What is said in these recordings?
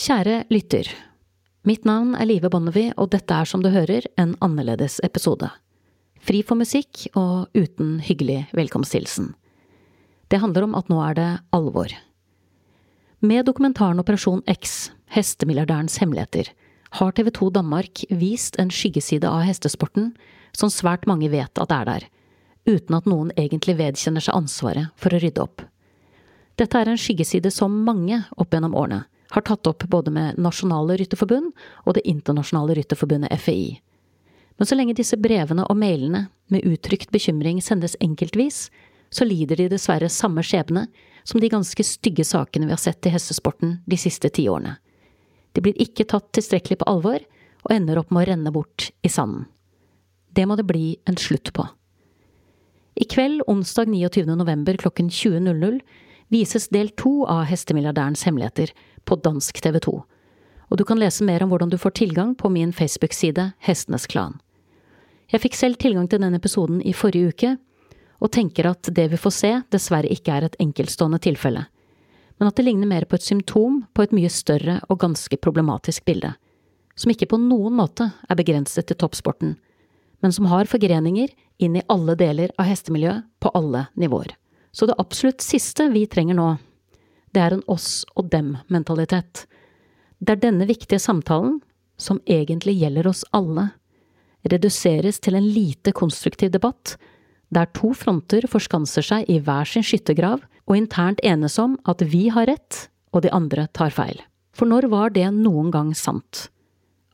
Kjære lytter. Mitt navn er Live Bonnevie, og dette er som du hører en annerledes episode. Fri for musikk og uten hyggelig velkomsthilsen. Det handler om at nå er det alvor. Med dokumentaren Operasjon X, hestemilliardærens hemmeligheter, har TV 2 Danmark vist en skyggeside av hestesporten som svært mange vet at er der, uten at noen egentlig vedkjenner seg ansvaret for å rydde opp. Dette er en skyggeside som mange opp gjennom årene har tatt opp både med Nasjonale Rytterforbund og Det internasjonale rytterforbundet FAI. Men så lenge disse brevene og mailene med uttrykt bekymring sendes enkeltvis, så lider de dessverre samme skjebne som de ganske stygge sakene vi har sett i hestesporten de siste tiårene. De blir ikke tatt tilstrekkelig på alvor, og ender opp med å renne bort i sanden. Det må det bli en slutt på. I kveld, onsdag 29. november klokken 20.00, vises del to av Hestemilliardærens hemmeligheter på dansk TV 2, og du kan lese mer om hvordan du får tilgang på min Facebook-side Hestenes Klan. Jeg fikk selv tilgang til denne episoden i forrige uke, og tenker at det vi får se, dessverre ikke er et enkeltstående tilfelle, men at det ligner mer på et symptom på et mye større og ganske problematisk bilde, som ikke på noen måte er begrenset til toppsporten, men som har forgreninger inn i alle deler av hestemiljøet på alle nivåer. Så det absolutt siste vi trenger nå, det er en oss og dem-mentalitet. Det er denne viktige samtalen, som egentlig gjelder oss alle, reduseres til en lite konstruktiv debatt, der to fronter forskanser seg i hver sin skyttergrav og internt enes om at vi har rett og de andre tar feil. For når var det noen gang sant?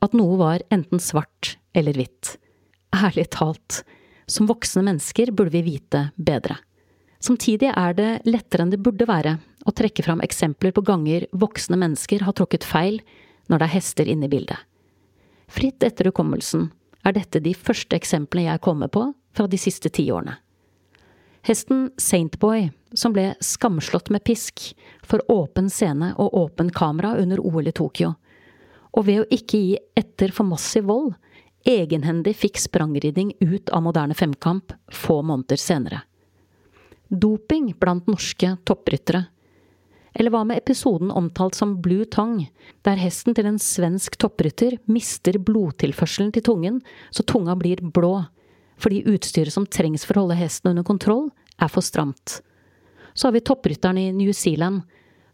At noe var enten svart eller hvitt? Ærlig talt, som voksne mennesker burde vi vite bedre. Samtidig er det lettere enn det burde være å trekke fram eksempler på ganger voksne mennesker har tråkket feil når det er hester inne i bildet. Fritt etter hukommelsen er dette de første eksemplene jeg kommer på fra de siste ti årene. Hesten Saintboy, som ble skamslått med pisk for åpen scene og åpen kamera under OL i Tokyo, og ved å ikke gi etter for massiv vold, egenhendig fikk sprangridning ut av moderne femkamp få måneder senere. Doping blant norske toppryttere eller hva med episoden omtalt som Blue Tongue, der hesten til en svensk topprytter mister blodtilførselen til tungen så tunga blir blå, fordi utstyret som trengs for å holde hesten under kontroll, er for stramt. Så har vi topprytteren i New Zealand,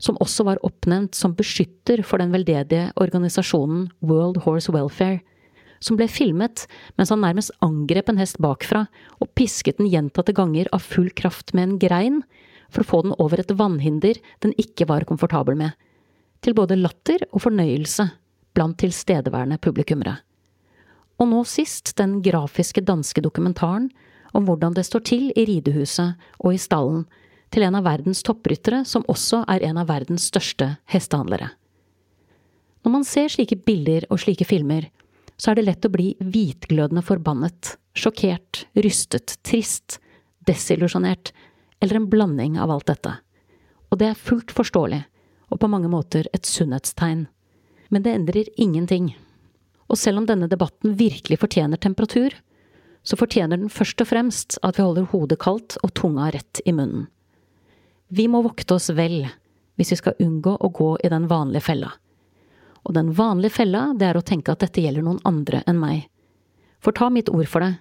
som også var oppnevnt som beskytter for den veldedige organisasjonen World Horse Welfare, som ble filmet mens han nærmest angrep en hest bakfra og pisket den gjentatte ganger av full kraft med en grein, for å få den over et vannhinder den ikke var komfortabel med, til både latter og fornøyelse blant tilstedeværende publikummere. Og nå sist den grafiske danske dokumentaren om hvordan det står til i ridehuset og i stallen til en av verdens toppryttere som også er en av verdens største hestehandlere. Når man ser slike bilder og slike filmer, så er det lett å bli hvitglødende forbannet, sjokkert, rystet, trist, desillusjonert eller en blanding av alt dette. Og det er fullt forståelig, og på mange måter et sunnhetstegn. Men det endrer ingenting. Og selv om denne debatten virkelig fortjener temperatur, så fortjener den først og fremst at vi holder hodet kaldt og tunga rett i munnen. Vi må vokte oss vel hvis vi skal unngå å gå i den vanlige fella. Og den vanlige fella, det er å tenke at dette gjelder noen andre enn meg. For ta mitt ord for det,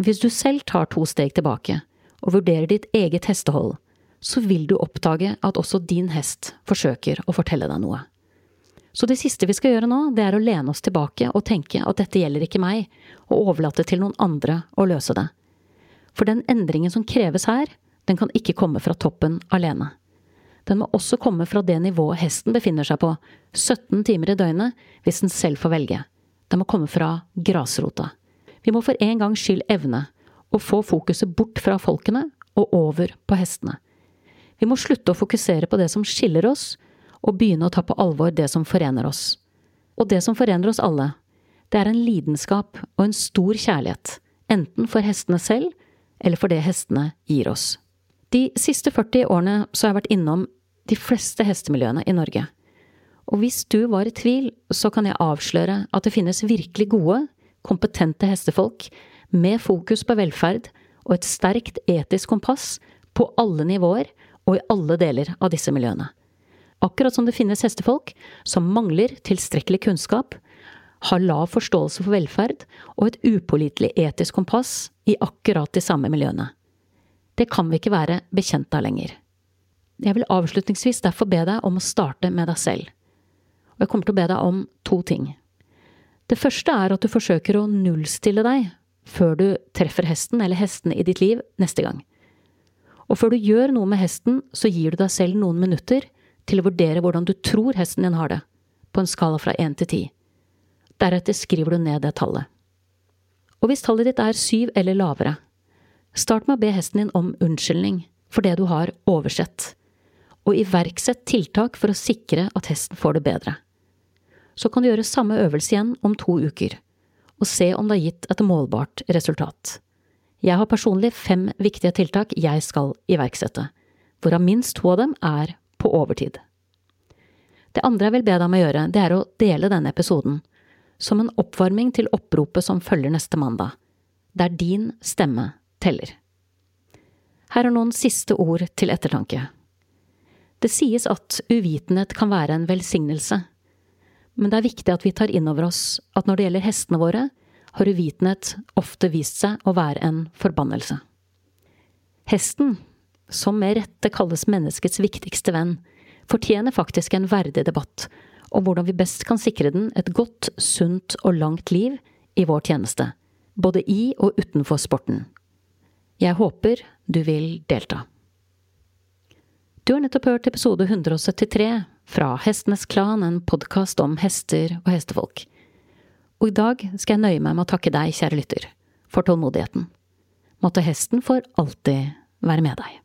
hvis du selv tar to steg tilbake, og vurderer ditt eget hestehold, så vil du oppdage at også din hest forsøker å fortelle deg noe. Så det siste vi skal gjøre nå, det er å lene oss tilbake og tenke at dette gjelder ikke meg, og overlate til noen andre å løse det. For den endringen som kreves her, den kan ikke komme fra toppen alene. Den må også komme fra det nivået hesten befinner seg på, 17 timer i døgnet, hvis den selv får velge. Den må komme fra grasrota. Vi må for en gangs skyld evne å få fokuset bort fra folkene og over på hestene. Vi må slutte å fokusere på det som skiller oss, og begynne å ta på alvor det som forener oss. Og det som forener oss alle, det er en lidenskap og en stor kjærlighet, enten for hestene selv eller for det hestene gir oss. De siste 40 årene så har jeg vært innom de fleste hestemiljøene i Norge. Og hvis du var i tvil, så kan jeg avsløre at det finnes virkelig gode, kompetente hestefolk med fokus på velferd og et sterkt etisk kompass på alle nivåer og i alle deler av disse miljøene. Akkurat som det finnes hestefolk som mangler tilstrekkelig kunnskap, har lav forståelse for velferd og et upålitelig etisk kompass i akkurat de samme miljøene. Det kan vi ikke være bekjent av lenger. Jeg vil avslutningsvis derfor be deg om å starte med deg selv. Og jeg kommer til å be deg om to ting. Det første er at du forsøker å nullstille deg før du treffer hesten eller hestene i ditt liv neste gang. Og før du gjør noe med hesten, så gir du deg selv noen minutter til å vurdere hvordan du tror hesten din har det, på en skala fra én til ti. Deretter skriver du ned det tallet. Og hvis tallet ditt er syv eller lavere, start med å be hesten din om unnskyldning for det du har oversett, og iverksett tiltak for å sikre at hesten får det bedre. Så kan du gjøre samme øvelse igjen om to uker, og se om det har gitt et målbart resultat. Jeg har personlig fem viktige tiltak jeg skal iverksette, hvorav minst to av dem er på overtid. Det andre jeg vil be deg om å gjøre, det er å dele denne episoden, som en oppvarming til oppropet som følger neste mandag, der din stemme teller. Her er noen siste ord til ettertanke. Det sies at uvitenhet kan være en velsignelse, men det er viktig at vi tar inn over oss at når det gjelder hestene våre, har uvitenhet ofte vist seg å være en forbannelse. Hesten, som med rette kalles menneskets viktigste venn, fortjener faktisk en verdig debatt om hvordan vi best kan sikre den et godt, sunt og langt liv i vår tjeneste, både i og utenfor sporten. Jeg håper du vil delta. Du har nettopp hørt episode 173 fra Hestenes Klan, en podkast om hester og hestefolk. Og i dag skal jeg nøye meg med å takke deg, kjære lytter, for tålmodigheten. Måtte hesten for alltid være med deg.